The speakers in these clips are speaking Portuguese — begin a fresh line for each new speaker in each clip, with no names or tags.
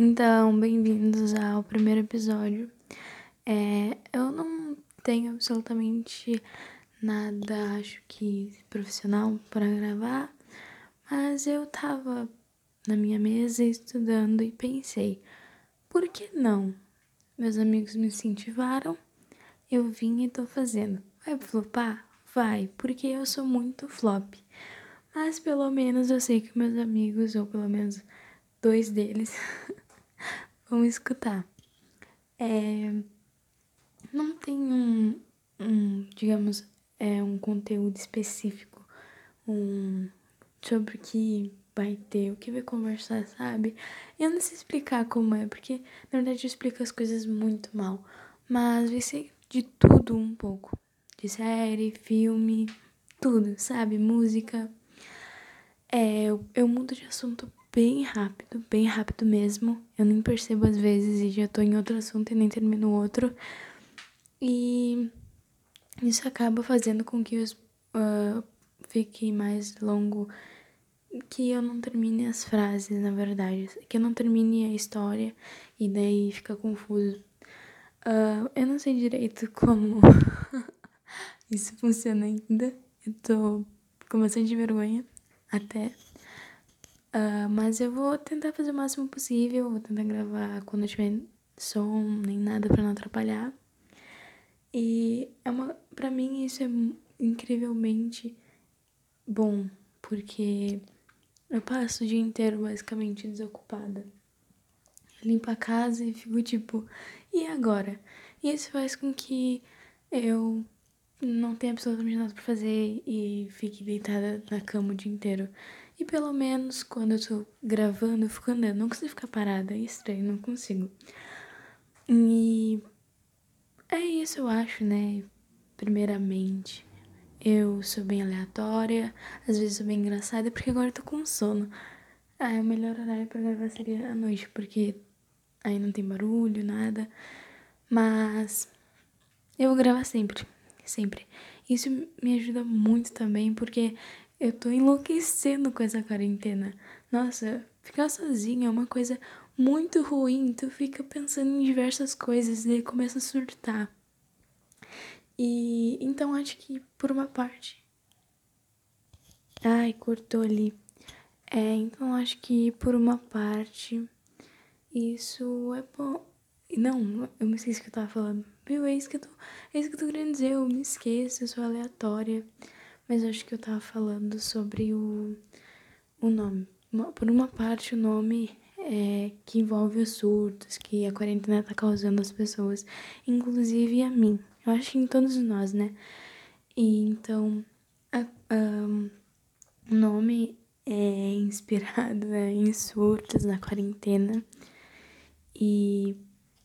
Então, bem-vindos ao primeiro episódio. É, eu não tenho absolutamente nada, acho que profissional para gravar, mas eu tava na minha mesa estudando e pensei, por que não? Meus amigos me incentivaram, eu vim e tô fazendo. Vai flopar? Vai, porque eu sou muito flop. Mas pelo menos eu sei que meus amigos, ou pelo menos dois deles, vão escutar. É, não tem um, um, digamos, é um conteúdo específico um, sobre o que vai ter, o que vai conversar, sabe? Eu não sei explicar como é, porque na verdade eu explico as coisas muito mal. Mas vai ser de tudo um pouco. De série, filme, tudo, sabe? Música. É, eu, eu mudo de assunto bem rápido, bem rápido mesmo. Eu nem percebo às vezes e já tô em outro assunto e nem termino outro. E isso acaba fazendo com que os uh, fique mais longo, que eu não termine as frases, na verdade, que eu não termine a história e daí fica confuso. Uh, eu não sei direito como isso funciona ainda. Eu tô com bastante vergonha até. Uh, mas eu vou tentar fazer o máximo possível. Vou tentar gravar quando tiver som, nem nada para não atrapalhar. E é uma, pra mim isso é incrivelmente bom, porque eu passo o dia inteiro basicamente desocupada. Limpo a casa e fico tipo, e agora? E isso faz com que eu não tenha absolutamente nada pra fazer e fique deitada na cama o dia inteiro. E pelo menos quando eu tô gravando, eu fico andando. Não consigo ficar parada, é estranho, não consigo. E é isso, eu acho, né? Primeiramente, eu sou bem aleatória, às vezes sou bem engraçada, porque agora eu tô com sono. Ah, o melhor horário pra gravar seria à noite, porque aí não tem barulho, nada. Mas eu vou gravar sempre, sempre. Isso me ajuda muito também, porque eu tô enlouquecendo com essa quarentena. Nossa, ficar sozinha é uma coisa muito ruim. Tu fica pensando em diversas coisas e começa a surtar. E então acho que por uma parte. Ai, cortou ali. É, então acho que por uma parte isso é bom. Não, eu me esqueci que eu tava falando. Viu? É isso que eu tô, é isso que eu tô querendo dizer. Eu me esqueço, eu sou aleatória. Mas acho que eu tava falando sobre o, o nome. Por uma parte, o nome é que envolve os surtos que a quarentena tá causando às pessoas, inclusive a mim. Eu acho que em todos nós, né? E então, a, o nome é inspirado né, em surtos na quarentena. E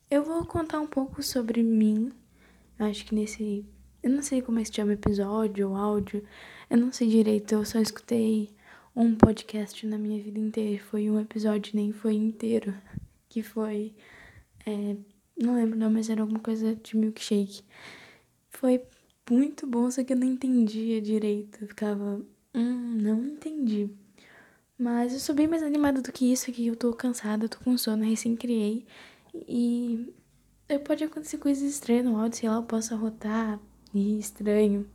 eu vou contar um pouco sobre mim. Eu acho que nesse eu não sei como é que se chama episódio ou áudio. Eu não sei direito. Eu só escutei um podcast na minha vida inteira. Foi um episódio, nem foi inteiro. Que foi. É, não lembro não, mas era alguma coisa de milkshake. Foi muito bom, só que eu não entendia direito. Eu ficava. Hum, não entendi. Mas eu sou bem mais animada do que isso, que eu tô cansada, eu tô com sono, recém criei. E pode acontecer coisas estranhas no áudio, sei lá, eu posso arrotar, e estranho.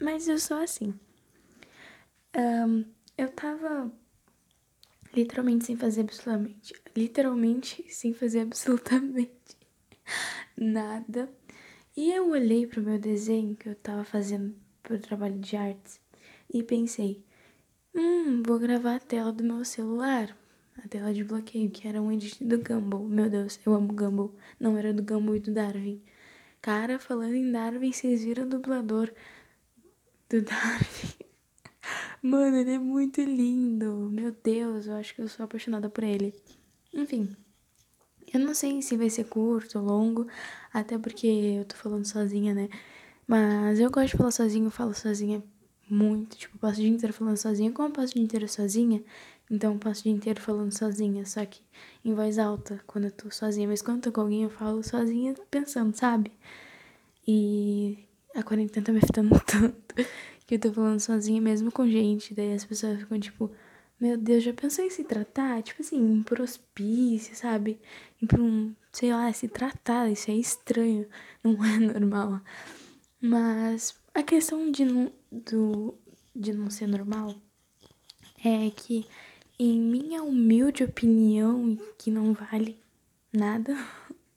Mas eu sou assim. Um, eu tava literalmente sem fazer absolutamente. Literalmente sem fazer absolutamente nada. E eu olhei pro meu desenho que eu tava fazendo pro trabalho de artes e pensei: hum, vou gravar a tela do meu celular. A tela de bloqueio, que era um edit do Gumball. Meu Deus, eu amo Gumball. Não era do Gumball e do Darwin. Cara, falando em Darwin, vocês viram o dublador do Darwin? Mano, ele é muito lindo. Meu Deus, eu acho que eu sou apaixonada por ele. Enfim, eu não sei se vai ser curto ou longo, até porque eu tô falando sozinha, né? Mas eu gosto de falar sozinha, eu falo sozinha muito. Tipo, eu passo o dia inteiro falando sozinha. Como eu passo o dia inteiro sozinha, então eu passo o dia inteiro falando sozinha, só que em voz alta, quando eu tô sozinha. Mas quando eu tô com alguém, eu falo sozinha pensando, sabe? E a quarentena tá me afetando tanto que eu tô falando sozinha mesmo com gente. Daí as pessoas ficam tipo, Meu Deus, já pensou em se tratar? Tipo assim, ir pro hospício, sabe? Ir pra um, sei lá, se tratar, isso é estranho, não é normal. Mas a questão de não, do, de não ser normal é que, em minha humilde opinião, que não vale nada,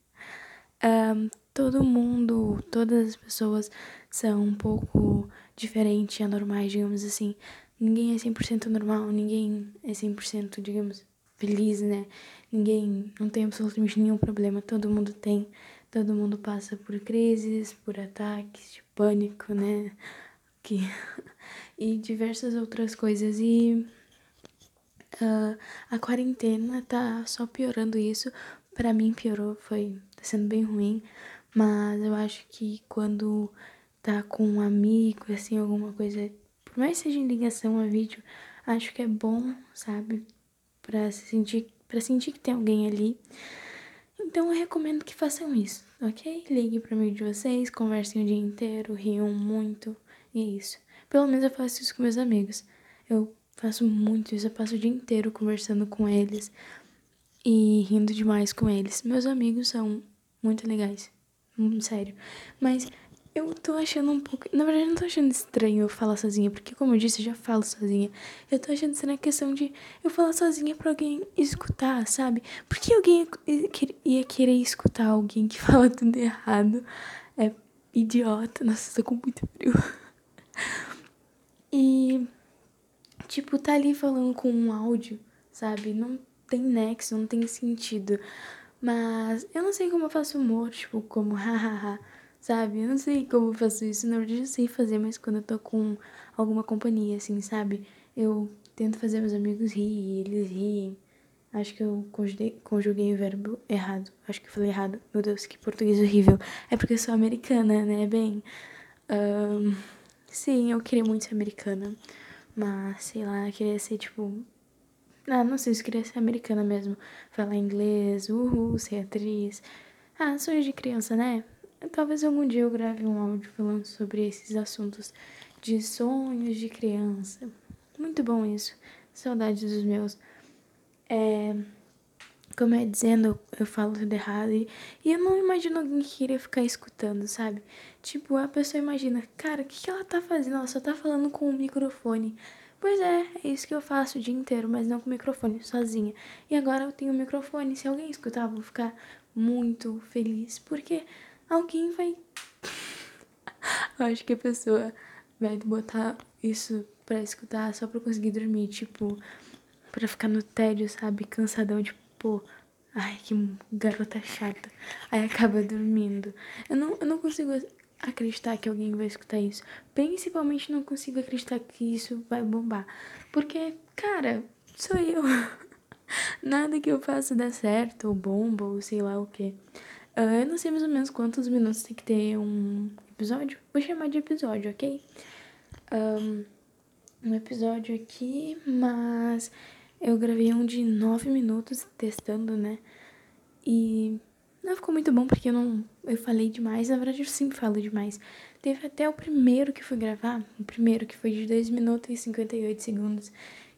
um, todo mundo, todas as pessoas são um pouco diferentes anormais, digamos assim. Ninguém é 100% normal, ninguém é 100%, digamos, feliz, né? Ninguém não tem absolutamente nenhum problema, todo mundo tem. Todo mundo passa por crises, por ataques de pânico, né? Que... e diversas outras coisas. E uh, a quarentena tá só piorando isso. Para mim piorou, foi tá sendo bem ruim. Mas eu acho que quando tá com um amigo, assim, alguma coisa, por mais seja em ligação a vídeo, acho que é bom, sabe? Pra se sentir, pra sentir que tem alguém ali. Então eu recomendo que façam isso, ok? Ligue para amigo de vocês, conversem o dia inteiro, riam muito, e é isso. Pelo menos eu faço isso com meus amigos. Eu faço muito isso, eu passo o dia inteiro conversando com eles e rindo demais com eles. Meus amigos são muito legais. Hum, sério. Mas eu tô achando um pouco. Na verdade, eu não tô achando estranho eu falar sozinha, porque, como eu disse, eu já falo sozinha. Eu tô achando estranho a questão de eu falar sozinha pra alguém escutar, sabe? Porque alguém ia querer escutar alguém que fala tudo errado. É idiota. Nossa, tô com muito frio. E. Tipo, tá ali falando com um áudio, sabe? Não tem nexo, não tem sentido. Mas eu não sei como eu faço humor, tipo, como hahaha, sabe? Eu não sei como eu faço isso. Na verdade, eu sei fazer, mas quando eu tô com alguma companhia, assim, sabe? Eu tento fazer meus amigos rir, eles riem. Acho que eu conjuguei, conjuguei o verbo errado. Acho que eu falei errado. Meu Deus, que português horrível. É porque eu sou americana, né? Bem. Um, sim, eu queria muito ser americana. Mas, sei lá, queria ser tipo ah, não sei, eu queria ser americana mesmo. Falar inglês, uhul, ser atriz. Ah, sonhos de criança, né? Talvez algum dia eu grave um áudio falando sobre esses assuntos de sonhos de criança. Muito bom isso. Saudades dos meus. É, como eu ia dizendo, eu falo tudo errado. E, e eu não imagino alguém que queria ficar escutando, sabe? Tipo, a pessoa imagina, cara, o que, que ela tá fazendo? Ela só tá falando com o microfone. Pois é, é isso que eu faço o dia inteiro, mas não com microfone, sozinha. E agora eu tenho um microfone. Se alguém escutar, vou ficar muito feliz, porque alguém vai. eu acho que a pessoa vai botar isso pra escutar só pra conseguir dormir, tipo, pra ficar no tédio, sabe? Cansadão, tipo, pô, ai, que garota chata. Aí acaba dormindo. Eu não, eu não consigo acreditar que alguém vai escutar isso. Principalmente não consigo acreditar que isso vai bombar. Porque, cara, sou eu. Nada que eu faça dá certo, ou bomba, ou sei lá o que. Ah, eu não sei mais ou menos quantos minutos tem que ter um episódio. Vou chamar de episódio, ok? Um, um episódio aqui, mas eu gravei um de nove minutos testando, né? E não ficou muito bom porque eu não. Eu falei demais. Na verdade, eu sempre falo demais. Teve até o primeiro que fui gravar. O primeiro que foi de 2 minutos e 58 segundos.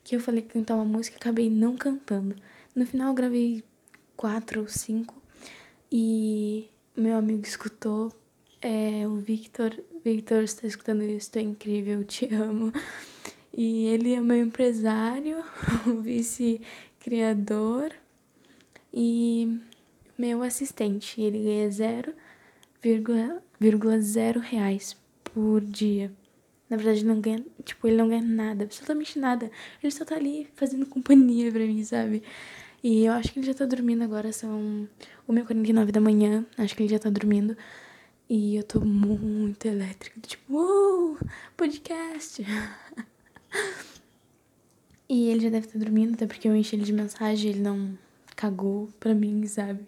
Que eu falei que cantar uma música e acabei não cantando. No final, eu gravei quatro ou cinco. E meu amigo escutou. É, o Victor. Victor, está escutando isso? É incrível, te amo. E ele é meu empresário, vice-criador. E meu assistente. Ele ganha 0,0 reais por dia. Na verdade, não ganha, tipo, ele não ganha nada, absolutamente nada. Ele só tá ali fazendo companhia pra mim, sabe? E eu acho que ele já tá dormindo agora, são 1h49 da manhã, acho que ele já tá dormindo. E eu tô muito elétrica, tipo, uou, podcast. e ele já deve estar dormindo, até porque eu enchi ele de mensagem, ele não cagou pra mim, sabe?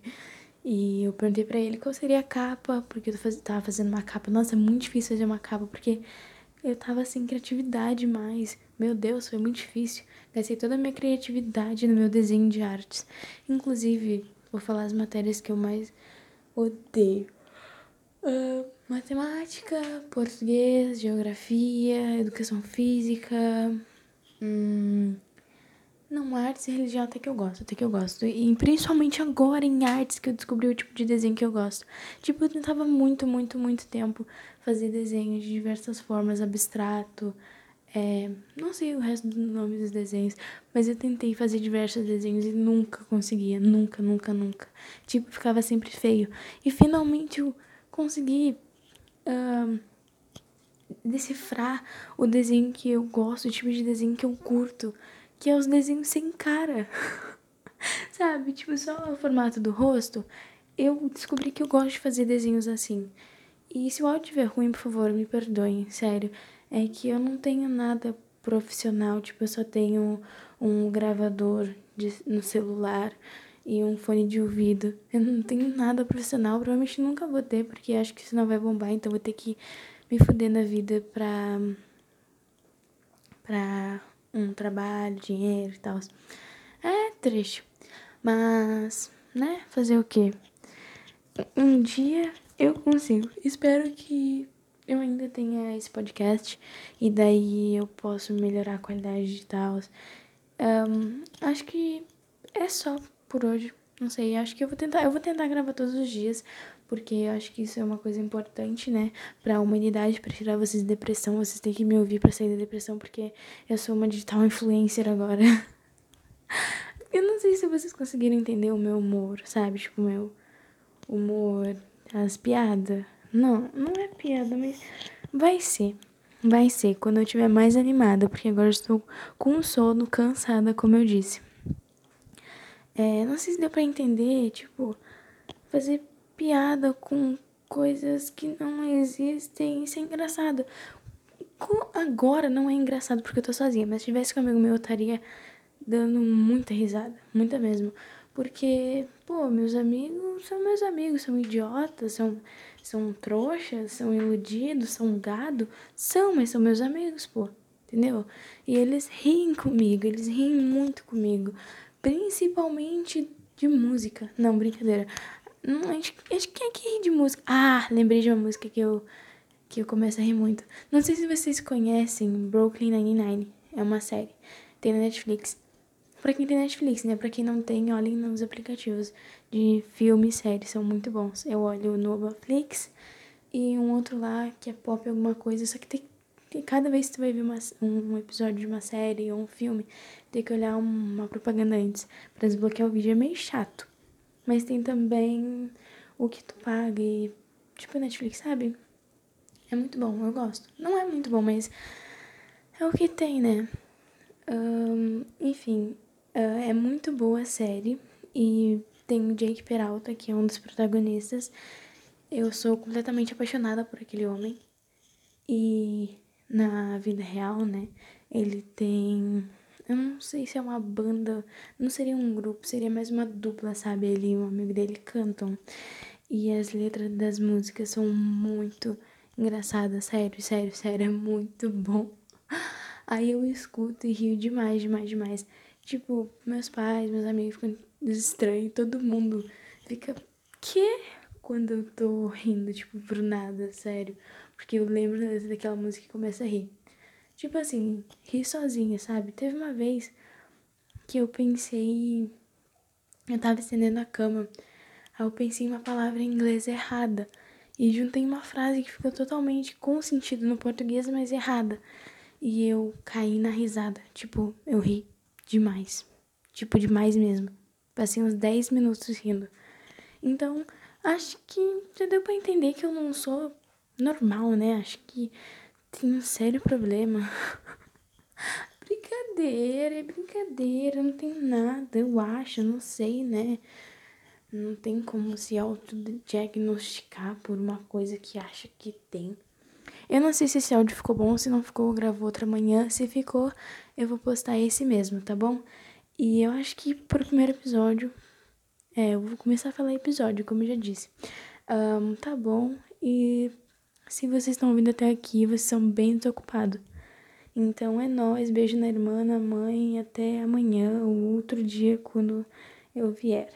E eu perguntei pra ele qual seria a capa, porque eu tava fazendo uma capa. Nossa, é muito difícil fazer uma capa, porque eu tava sem criatividade mais. Meu Deus, foi muito difícil. Gastei toda a minha criatividade no meu desenho de artes. Inclusive, vou falar as matérias que eu mais odeio. Uh, matemática, português, geografia, educação física, hum, Não, artes e religião até que eu gosto, até que eu gosto. E principalmente agora em artes que eu descobri o tipo de desenho que eu gosto. Tipo, eu tentava muito, muito, muito tempo fazer desenhos de diversas formas, abstrato, é, não sei o resto do nome dos desenhos, mas eu tentei fazer diversos desenhos e nunca conseguia, nunca, nunca, nunca. Tipo, ficava sempre feio. E finalmente eu consegui uh, decifrar o desenho que eu gosto, o tipo de desenho que eu curto que é os desenhos sem cara. Sabe? Tipo, só o formato do rosto. Eu descobri que eu gosto de fazer desenhos assim. E se o áudio estiver ruim, por favor, me perdoem, sério. É que eu não tenho nada profissional, tipo, eu só tenho um gravador de, no celular e um fone de ouvido. Eu não tenho nada profissional, provavelmente nunca vou ter, porque acho que isso não vai bombar, então vou ter que me fuder na vida pra. pra um trabalho, dinheiro e tal. É triste. Mas, né? Fazer o quê? Um dia eu consigo. Espero que eu ainda tenha esse podcast e daí eu posso melhorar a qualidade de tal. Um, acho que é só por hoje. Não sei, acho que eu vou tentar, eu vou tentar gravar todos os dias, porque eu acho que isso é uma coisa importante, né, para a humanidade, para tirar vocês de depressão, vocês têm que me ouvir para sair da depressão, porque eu sou uma digital influencer agora. eu não sei se vocês conseguiram entender o meu humor, sabe? Tipo, o meu humor, as piadas. Não, não é piada, mas vai ser. Vai ser quando eu estiver mais animada, porque agora estou com sono, cansada, como eu disse. É, não sei se deu pra entender, tipo, fazer piada com coisas que não existem, isso é engraçado. Agora não é engraçado porque eu tô sozinha, mas se tivesse comigo meu, eu estaria dando muita risada, muita mesmo. Porque, pô, meus amigos são meus amigos, são idiotas, são, são trouxas, são iludidos, são gado. São, mas são meus amigos, pô. Entendeu? E eles riem comigo, eles riem muito comigo. Principalmente de música. Não, brincadeira. Não, acho, que é que ri de música. Ah, lembrei de uma música que eu, que eu começo a rir muito. Não sei se vocês conhecem Brooklyn Nine-Nine. É uma série. Tem na Netflix. Pra quem tem Netflix, né? Pra quem não tem, olhem nos aplicativos de filme e série. São muito bons. Eu olho no Netflix e um outro lá que é pop alguma coisa. Só que tem cada vez que tu vai ver uma, um episódio de uma série ou um filme, tem que olhar uma propaganda antes para desbloquear o vídeo. É meio chato. Mas tem também o que tu paga e, tipo, Netflix, sabe? É muito bom, eu gosto. Não é muito bom, mas é o que tem, né? Um, enfim, uh, é muito boa a série e tem o Jake Peralta, que é um dos protagonistas. Eu sou completamente apaixonada por aquele homem. E na vida real, né? Ele tem. Eu não sei se é uma banda, não seria um grupo, seria mais uma dupla, sabe? Ele e um amigo dele cantam. E as letras das músicas são muito engraçadas, sério, sério, sério, é muito bom. Aí eu escuto e rio demais, demais, demais. Tipo, meus pais, meus amigos ficam estranhos, todo mundo fica. Que? Quando eu tô rindo, tipo, por nada, sério. Porque eu lembro daquela música que começa a rir. Tipo assim, rir sozinha, sabe? Teve uma vez que eu pensei. Eu tava estendendo a cama. Aí eu pensei em uma palavra em inglês errada. E juntei uma frase que ficou totalmente com sentido no português, mas errada. E eu caí na risada. Tipo, eu ri demais. Tipo, demais mesmo. Passei uns 10 minutos rindo. Então, acho que já deu pra entender que eu não sou normal, né? Acho que tem um sério problema. brincadeira, é brincadeira, não tem nada, eu acho, não sei, né? Não tem como se autodiagnosticar por uma coisa que acha que tem. Eu não sei se esse áudio ficou bom, se não ficou, eu gravo outra manhã. Se ficou, eu vou postar esse mesmo, tá bom? E eu acho que pro primeiro episódio. É, eu vou começar a falar episódio, como eu já disse. Um, tá bom. E se vocês estão ouvindo até aqui, vocês são bem desocupados. Então é nóis, beijo na irmã, na mãe, até amanhã ou outro dia quando eu vier.